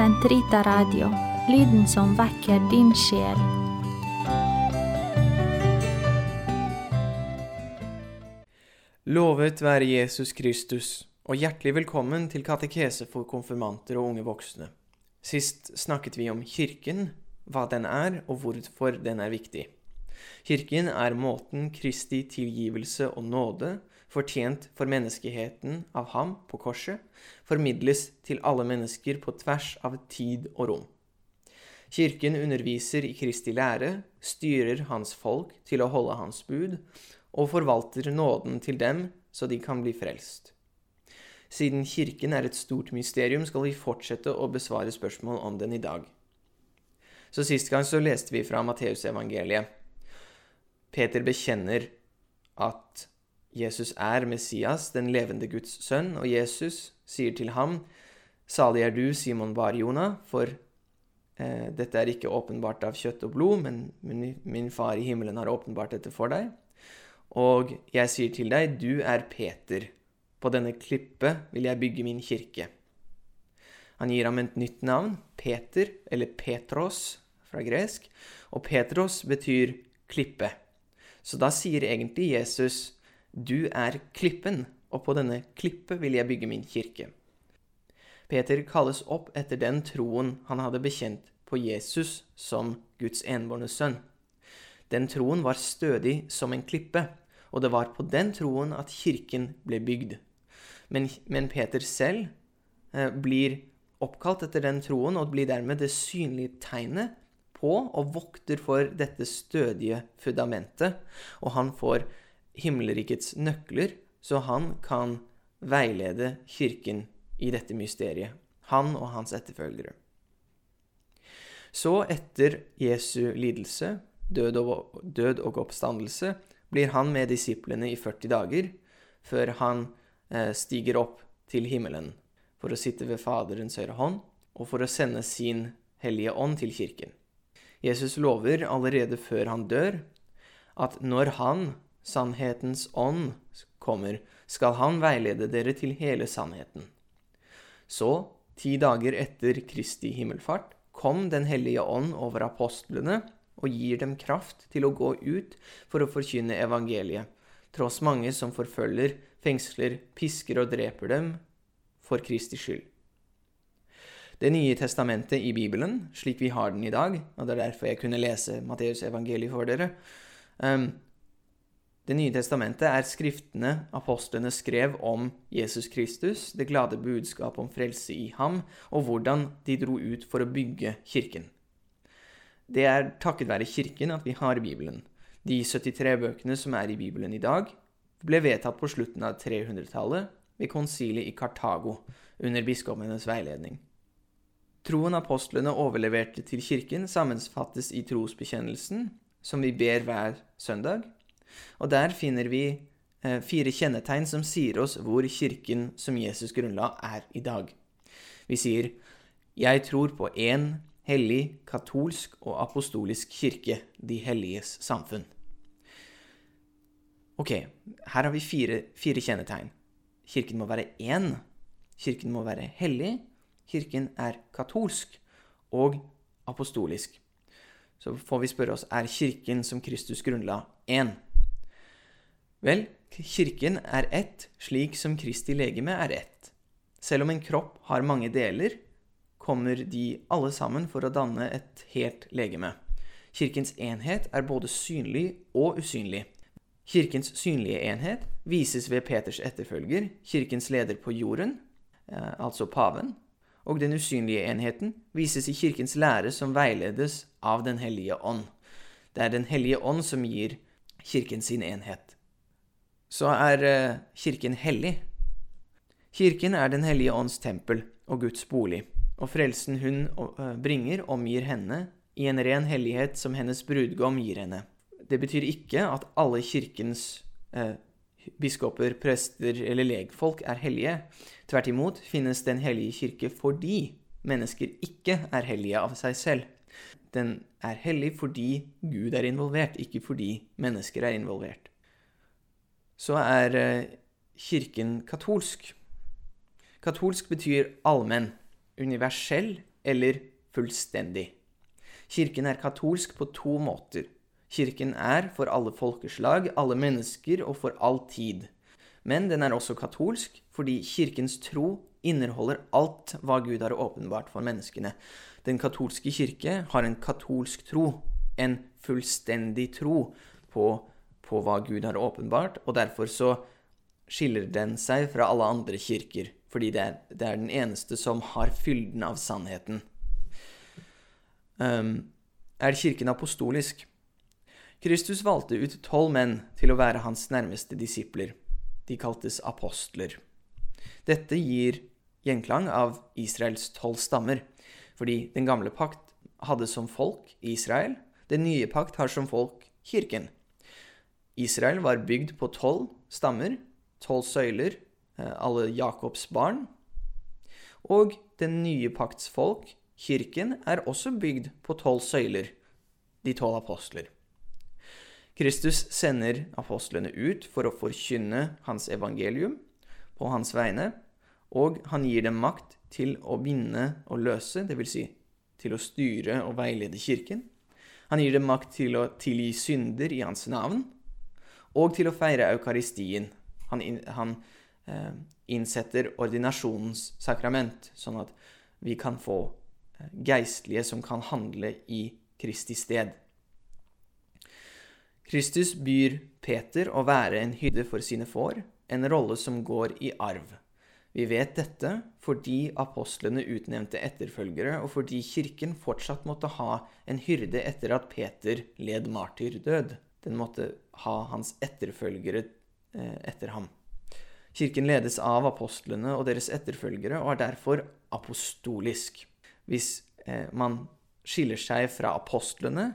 Sentrita Radio, lyden som vekker din sjel. Lovet være Jesus Kristus, og hjertelig velkommen til katekese for konfirmanter og unge voksne. Sist snakket vi om Kirken, hva den er, og hvorfor den er viktig. Kirken er måten Kristi tilgivelse og nåde, fortjent for menneskeheten av ham på korset, formidles til alle mennesker på tvers av tid og rom. Kirken underviser i Kristi lære, styrer hans folk til å holde hans bud, og forvalter nåden til dem så de kan bli frelst. Siden Kirken er et stort mysterium, skal vi fortsette å besvare spørsmål om den i dag. Så Sist gang så leste vi fra Matteusevangeliet. Peter bekjenner at Jesus er Messias, den levende Guds sønn, og Jesus sier til ham, Salig er du, Simon Bar-Jona, for eh, dette er ikke åpenbart av kjøtt og blod, men min, min far i himmelen har åpenbart dette for deg. Og jeg sier til deg, du er Peter. På denne klippet vil jeg bygge min kirke. Han gir ham et nytt navn, Peter, eller Petros fra gresk, og Petros betyr klippe. Så da sier egentlig Jesus, du er klippen, og på denne klippet vil jeg bygge min kirke. Peter kalles opp etter den troen han hadde bekjent på Jesus som Guds enbårne sønn. Den troen var stødig som en klippe, og det var på den troen at kirken ble bygd. Men, men Peter selv eh, blir oppkalt etter den troen, og blir dermed det synlige tegnet på og vokter for dette stødige fundamentet. Og han får himmelrikets nøkler, så han kan veilede kirken i dette mysteriet. Han og hans etterfølgere. Så, etter Jesu lidelse, død og, oppstandelse, blir han med disiplene i 40 dager, før han eh, stiger opp til himmelen for å sitte ved Faderens høyre hånd, og for å sende sin hellige ånd til kirken. Jesus lover allerede før han dør, at når han, sannhetens ånd, kommer, skal han veilede dere til hele sannheten. Så, ti dager etter Kristi himmelfart, kom Den hellige ånd over apostlene og gir dem kraft til å gå ut for å forkynne evangeliet, tross mange som forfølger, fengsler, pisker og dreper dem for Kristi skyld. Det nye testamentet i Bibelen, slik vi har den i dag, og det er derfor jeg kunne lese Matteus evangeliet for dere um, Det nye testamentet er skriftene apostlene skrev om Jesus Kristus, det glade budskap om frelse i ham, og hvordan de dro ut for å bygge kirken. Det er takket være Kirken at vi har Bibelen. De 73 bøkene som er i Bibelen i dag, ble vedtatt på slutten av 300-tallet ved konsilet i Kartago under biskopenes veiledning. Troen apostlene overleverte til kirken, sammenfattes i trosbekjennelsen, som vi ber hver søndag. Og der finner vi eh, fire kjennetegn som sier oss hvor kirken som Jesus grunnla, er i dag. Vi sier Jeg tror på én hellig, katolsk og apostolisk kirke, de helliges samfunn. Ok, her har vi fire, fire kjennetegn. Kirken må være én. Kirken må være hellig. Kirken er katolsk og apostolisk. Så får vi spørre oss er Kirken som Kristus grunnla, én? Vel, Kirken er ett, slik som Kristi legeme er ett. Selv om en kropp har mange deler, kommer de alle sammen for å danne et helt legeme. Kirkens enhet er både synlig og usynlig. Kirkens synlige enhet vises ved Peters etterfølger, kirkens leder på jorden, eh, altså paven, og den usynlige enheten vises i Kirkens lære som veiledes av Den hellige ånd. Det er Den hellige ånd som gir Kirken sin enhet. Så er uh, Kirken hellig. Kirken er Den hellige ånds tempel og Guds bolig, og frelsen hun uh, bringer, omgir henne i en ren hellighet som hennes brudgom gir henne. Det betyr ikke at alle Kirkens eh, biskoper, prester eller legfolk er hellige. Tvert imot finnes Den hellige kirke fordi mennesker ikke er hellige av seg selv. Den er hellig fordi Gud er involvert, ikke fordi mennesker er involvert. Så er eh, kirken katolsk. Katolsk betyr allmenn, universell eller fullstendig. Kirken er katolsk på to måter. Kirken er for alle folkeslag, alle mennesker og for all tid. Men den er også katolsk fordi kirkens tro inneholder alt hva Gud har åpenbart for menneskene. Den katolske kirke har en katolsk tro, en fullstendig tro på, på hva Gud har åpenbart, og derfor så skiller den seg fra alle andre kirker, fordi det er, det er den eneste som har fylden av sannheten. Um, er kirken apostolisk? Kristus valgte ut tolv menn til å være hans nærmeste disipler. De kaltes apostler. Dette gir gjenklang av Israels tolv stammer, fordi den gamle pakt hadde som folk Israel, den nye pakt har som folk kirken. Israel var bygd på tolv stammer, tolv søyler, eh, alle Jakobs barn. Og den nye pakts folk, kirken, er også bygd på tolv søyler, de tolv apostler. Kristus sender apostlene ut for å forkynne hans evangelium på hans vegne, og han gir dem makt til å binde og løse, dvs. Si, til å styre og veilede kirken. Han gir dem makt til å tilgi synder i hans navn, og til å feire eukaristien. Han, han eh, innsetter ordinasjonens sakrament, sånn at vi kan få eh, geistlige som kan handle i Kristi sted. Kristus byr Peter å være en hyrde for sine får, en rolle som går i arv. Vi vet dette fordi apostlene utnevnte etterfølgere, og fordi kirken fortsatt måtte ha en hyrde etter at Peter led martyrdød. Den måtte ha hans etterfølgere eh, etter ham. Kirken ledes av apostlene og deres etterfølgere, og er derfor apostolisk. Hvis eh, man skiller seg fra apostlene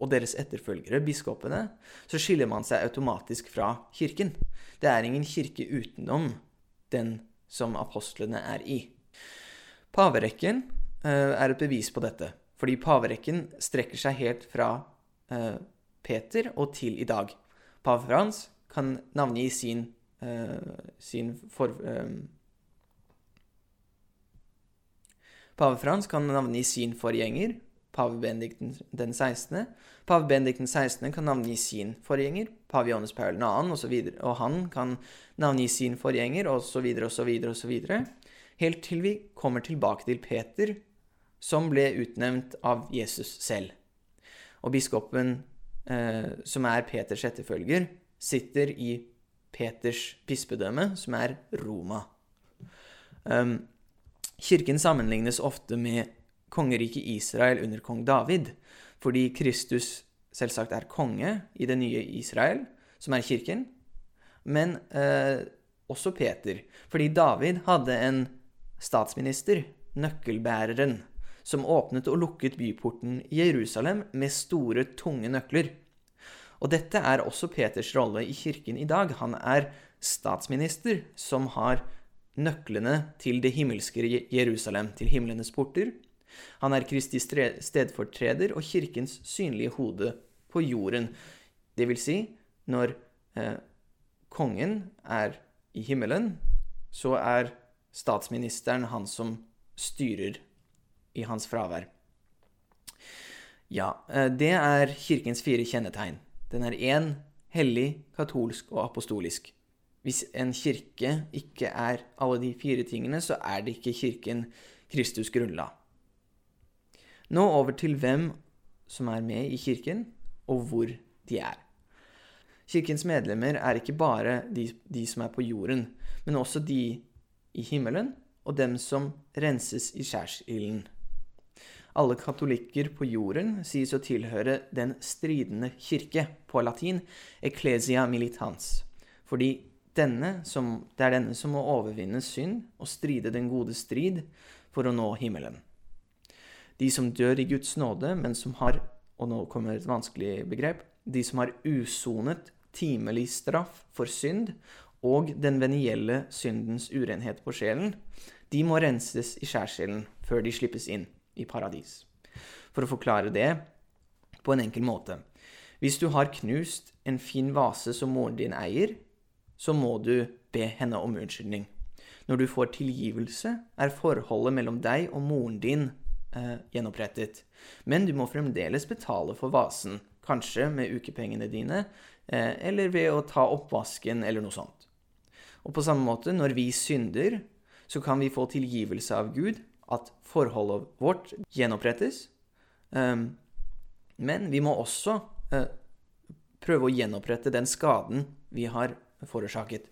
og deres etterfølgere, biskopene, så skiller man seg automatisk fra kirken. Det er ingen kirke utenom den som apostlene er i. Paverekken uh, er et bevis på dette, fordi paverekken strekker seg helt fra Peter og til i dag. Pave Frans kan navngi sin, uh, sin for... Pave Frans kan navngi sin forgjenger, pave Benedikt den 16. Pave Benedikt den 16. kan navngi sin forgjenger, pave Johannes Paul 2., osv., og, og han kan navngi sin forgjenger, osv., osv., osv., helt til vi kommer tilbake til Peter, som ble utnevnt av Jesus selv. Og biskopen, eh, som er Peters etterfølger, sitter i Peters bispedømme, som er Roma. Um, kirken sammenlignes ofte med kongeriket Israel under kong David, fordi Kristus selvsagt er konge i det nye Israel, som er kirken, men eh, også Peter, fordi David hadde en statsminister, nøkkelbæreren, som åpnet og lukket byporten Jerusalem med store, tunge nøkler. Og dette er også Peters rolle i kirken i dag. Han er statsminister som har nøklene til det himmelske Jerusalem, til himlenes porter, han er Kristi stedfortreder og kirkens synlige hode på jorden. Det vil si, når eh, kongen er i himmelen, så er statsministeren han som styrer i hans fravær. Ja, eh, det er kirkens fire kjennetegn. Den er én, hellig, katolsk og apostolisk. Hvis en kirke ikke er alle de fire tingene, så er det ikke kirken Kristus grunnla. Nå over til hvem som er med i kirken, og hvor de er. Kirkens medlemmer er ikke bare de, de som er på jorden, men også de i himmelen og dem som renses i skjærsilden. Alle katolikker på jorden sies å tilhøre den stridende kirke, på latin ecclesia militans, fordi denne som, det er denne som må overvinne synd og stride den gode strid for å nå himmelen. De som dør i Guds nåde, men som har Og nå kommer et vanskelig begrep. De som har usonet timelig straff for synd og den venielle syndens urenhet på sjelen, de må renses i skjærsilden før de slippes inn i paradis. For å forklare det på en enkel måte. Hvis du har knust en fin vase som moren din eier, så må du be henne om unnskyldning. Når du får tilgivelse, er forholdet mellom deg og moren din eh, gjenopprettet. Men du må fremdeles betale for vasen, kanskje med ukepengene dine, eh, eller ved å ta oppvasken eller noe sånt. Og på samme måte, når vi synder, så kan vi få tilgivelse av Gud, at forholdet vårt gjenopprettes. Um, men vi må også uh, prøve å gjenopprette den skaden vi har forårsaket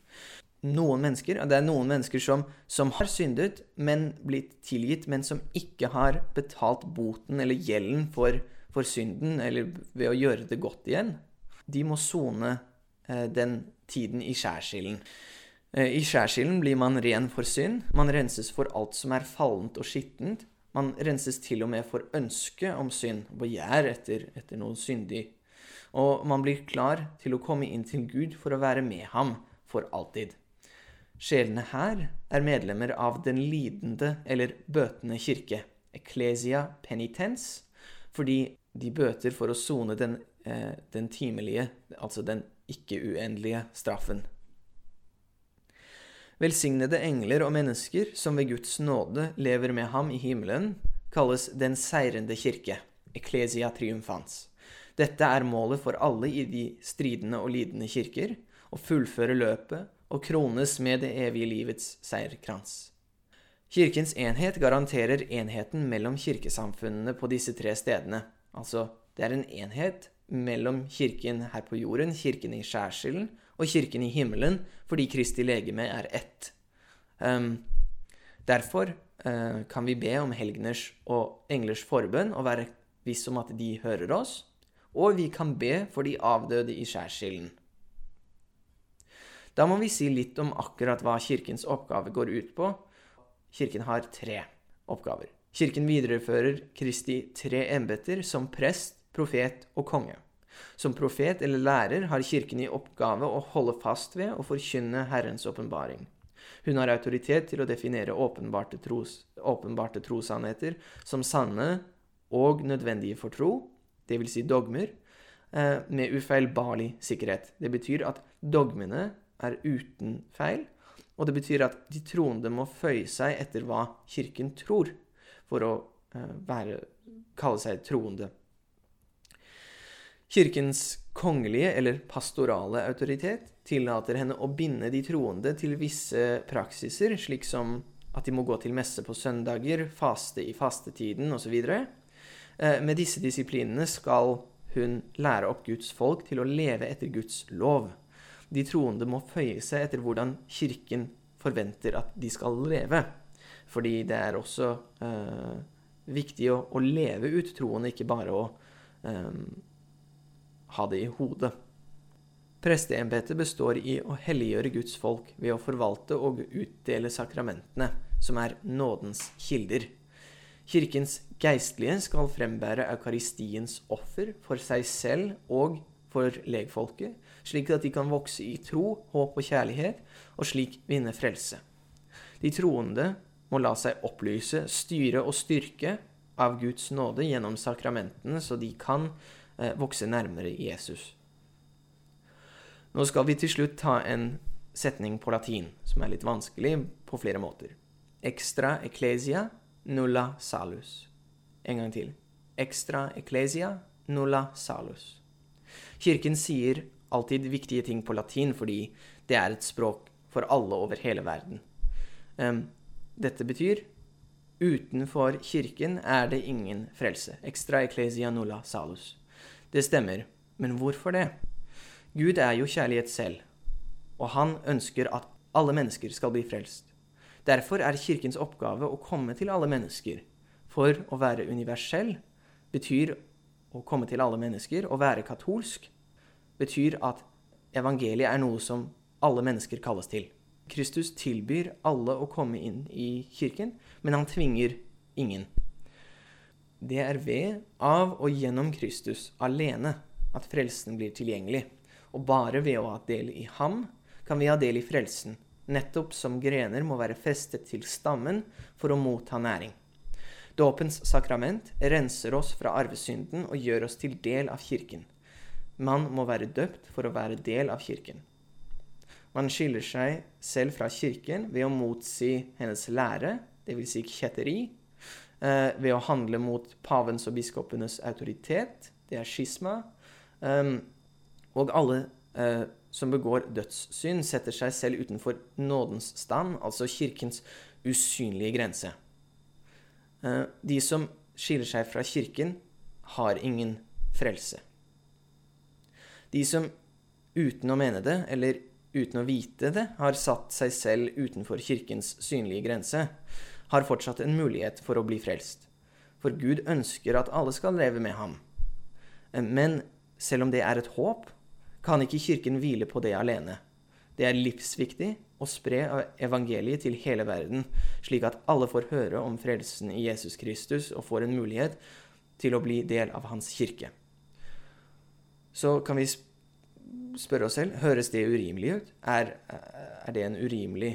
noen mennesker, det er noen mennesker som, som, har syndet, men blitt tilgitt, men som ikke har betalt boten eller gjelden for, for synden, eller ved å gjøre det godt igjen. De må sone eh, den tiden i skjærsilden. Eh, I skjærsilden blir man ren for synd. Man renses for alt som er fallent og skittent. Man renses til og med for ønske om synd og begjær etter, etter noe syndig. Og man blir klar til å komme inn til Gud for å være med ham for alltid. Sjelene her er medlemmer av den lidende eller bøtende kirke, Ecclesia penitens, fordi de bøter for å sone den, eh, den timelige, altså den ikke-uendelige straffen. Velsignede engler og mennesker som ved Guds nåde lever med ham i himmelen, kalles Den seirende kirke, Ecclesia triumfans. Dette er målet for alle i de stridende og lidende kirker, å fullføre løpet og krones med det evige livets seierkrans. Kirkens enhet garanterer enheten mellom kirkesamfunnene på disse tre stedene. Altså, det er en enhet mellom kirken her på jorden, kirken i skjærsilden, og kirken i himmelen, fordi Kristi legeme er ett. Um, derfor uh, kan vi be om helgeners og englers forbønn og være viss om at de hører oss, og vi kan be for de avdøde i skjærsilden. Da må vi si litt om akkurat hva Kirkens oppgave går ut på. Kirken har tre oppgaver. Kirken viderefører Kristi tre embeter som prest, profet og konge. Som profet eller lærer har Kirken i oppgave å holde fast ved og forkynne Herrens åpenbaring. Hun har autoritet til å definere åpenbarte, tros, åpenbarte trossannheter som sanne og nødvendige for tro, dvs. Si dogmer, eh, med ufeilbarlig sikkerhet. Det betyr at dogmene er uten feil. Og det betyr at de troende må føye seg etter hva Kirken tror, for å uh, være, kalle seg troende. Kirkens kongelige eller pastorale autoritet tillater henne å binde de troende til visse praksiser, slik som at de må gå til messe på søndager, faste i fastetiden osv. Eh, med disse disiplinene skal hun lære opp Guds folk til å leve etter Guds lov de troende må føye seg etter hvordan Kirken forventer at de skal leve. Fordi det er også øh, viktig å, å, leve ut troen, ikke bare å eh, ha det i hodet. Presteembetet består i å helliggjøre Guds folk ved å forvalte og utdele sakramentene, som er nådens kilder. Kirkens geistlige skal frembære eukaristiens offer for seg selv og for legfolket, slik at de kan vokse i tro, håp og kjærlighet, og slik vinne frelse. De troende må la seg opplyse, styre og styrke av Guds nåde gjennom sakramentene, så de kan vokse nærmere Jesus. Nå skal vi til slutt ta en setning på latin, som er litt vanskelig på flere måter. Extra ecclesia nulla salus. En gang til. Extra ecclesia nulla salus. Kirken sier alltid viktige ting på latin fordi det er et språk for alle over hele verden. Dette betyr utenfor kirken er det ingen frelse. Extra ecclesia nulla salus. Det stemmer, men hvorfor det? Gud er jo kjærlighet selv, og han ønsker at alle mennesker skal bli frelst. Derfor er kirkens oppgave å komme til alle mennesker. For å være universell betyr å komme til alle mennesker. Å være katolsk betyr at evangeliet er noe som alle mennesker kalles til. Kristus tilbyr alle å komme inn i kirken, men han tvinger ingen. Det er ved, av og gjennom Kristus alene at frelsen blir tilgjengelig. Og bare ved å ha del i ham kan vi ha del i frelsen, nettopp som grener må være festet til stammen for å motta næring. Dåpens sakrament renser oss fra arvesynden og gjør oss til del av kirken. Man må være døpt for å være del av kirken. Man skiller seg selv fra kirken ved å motsi hennes lære, dvs. Si kjetteri, eh, ved å handle mot pavens og biskopenes autoritet. Det er skisma. Um, og alle eh, som begår dødssynd, setter seg selv utenfor nådens stand, altså kirkens usynlige grense. Eh, de som skiller seg fra kirken, har ingen frelse. De som uten å mene det, eller uten å vite det, har satt seg selv utenfor kirkens synlige grense, har fortsatt en mulighet for å bli frelst. For Gud ønsker at alle skal leve med ham. Eh, men selv om det er et håp, kan ikke Kirken hvile på det alene. Det er livsviktig å spre evangeliet til hele verden, slik at alle får høre om frelsen i Jesus Kristus og får en mulighet til å bli del av hans kirke. Så kan vi spørre oss selv høres det urimelig ut. Er, er det urimelig,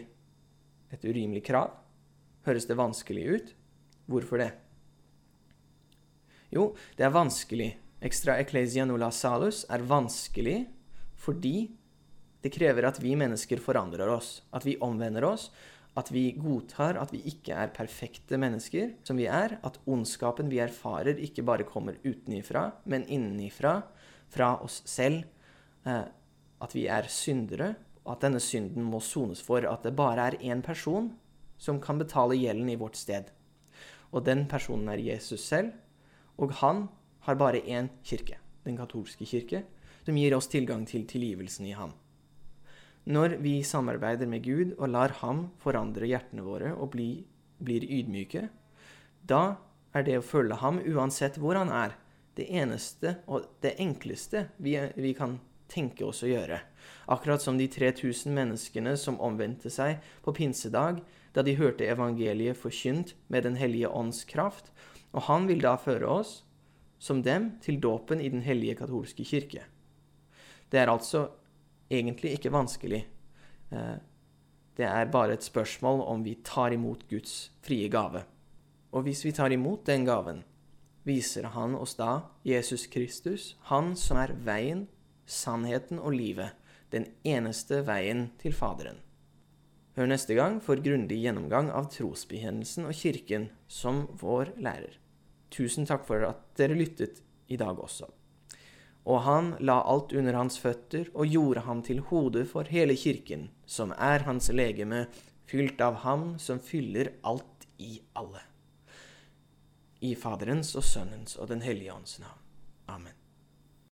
et urimelig krav? Høres det vanskelig ut? Hvorfor det? Jo, det er vanskelig. Extra ecclesia nulla salus er vanskelig fordi det krever at vi mennesker forandrer oss, at vi omvender oss, at vi godtar at vi ikke er perfekte mennesker som vi er, at ondskapen vi erfarer, ikke bare kommer utenifra, men innenifra, fra oss selv, eh, at vi er syndere, at denne synden må sones for, at det bare er én person som kan betale gjelden i vårt sted. Og den personen er Jesus selv, og han har bare én kirke, den katolske kirke, som gir oss tilgang til tilgivelsen i ham. Når vi samarbeider med Gud og lar ham forandre hjertene våre og bli, blir ydmyke, da er det å følge ham uansett hvor han er, det eneste og det enkleste vi, vi kan tenke oss å gjøre. Akkurat som de 3000 menneskene som omvendte seg på pinsedag da de hørte evangeliet forkynt med Den hellige ånds kraft, og han vil da føre oss, som dem, til dåpen i Den hellige katolske kirke. Det er altså egentlig ikke vanskelig. Eh, det er bare et spørsmål om vi tar imot Guds frie gave. Og hvis vi tar imot den gaven, viser han oss da Jesus Kristus, han som er veien, sannheten og livet, den eneste veien til Faderen. Hør neste gang for grundig gjennomgang av trosbekjennelsen og Kirken som vår lærer. Tusen takk for at dere lyttet i dag også og han la alt under hans føtter og gjorde ham til hode for hele kirken, som er hans legeme, fylt av ham som fyller alt i alle. I Faderens og Sønnens og Den hellige ånds navn. Amen.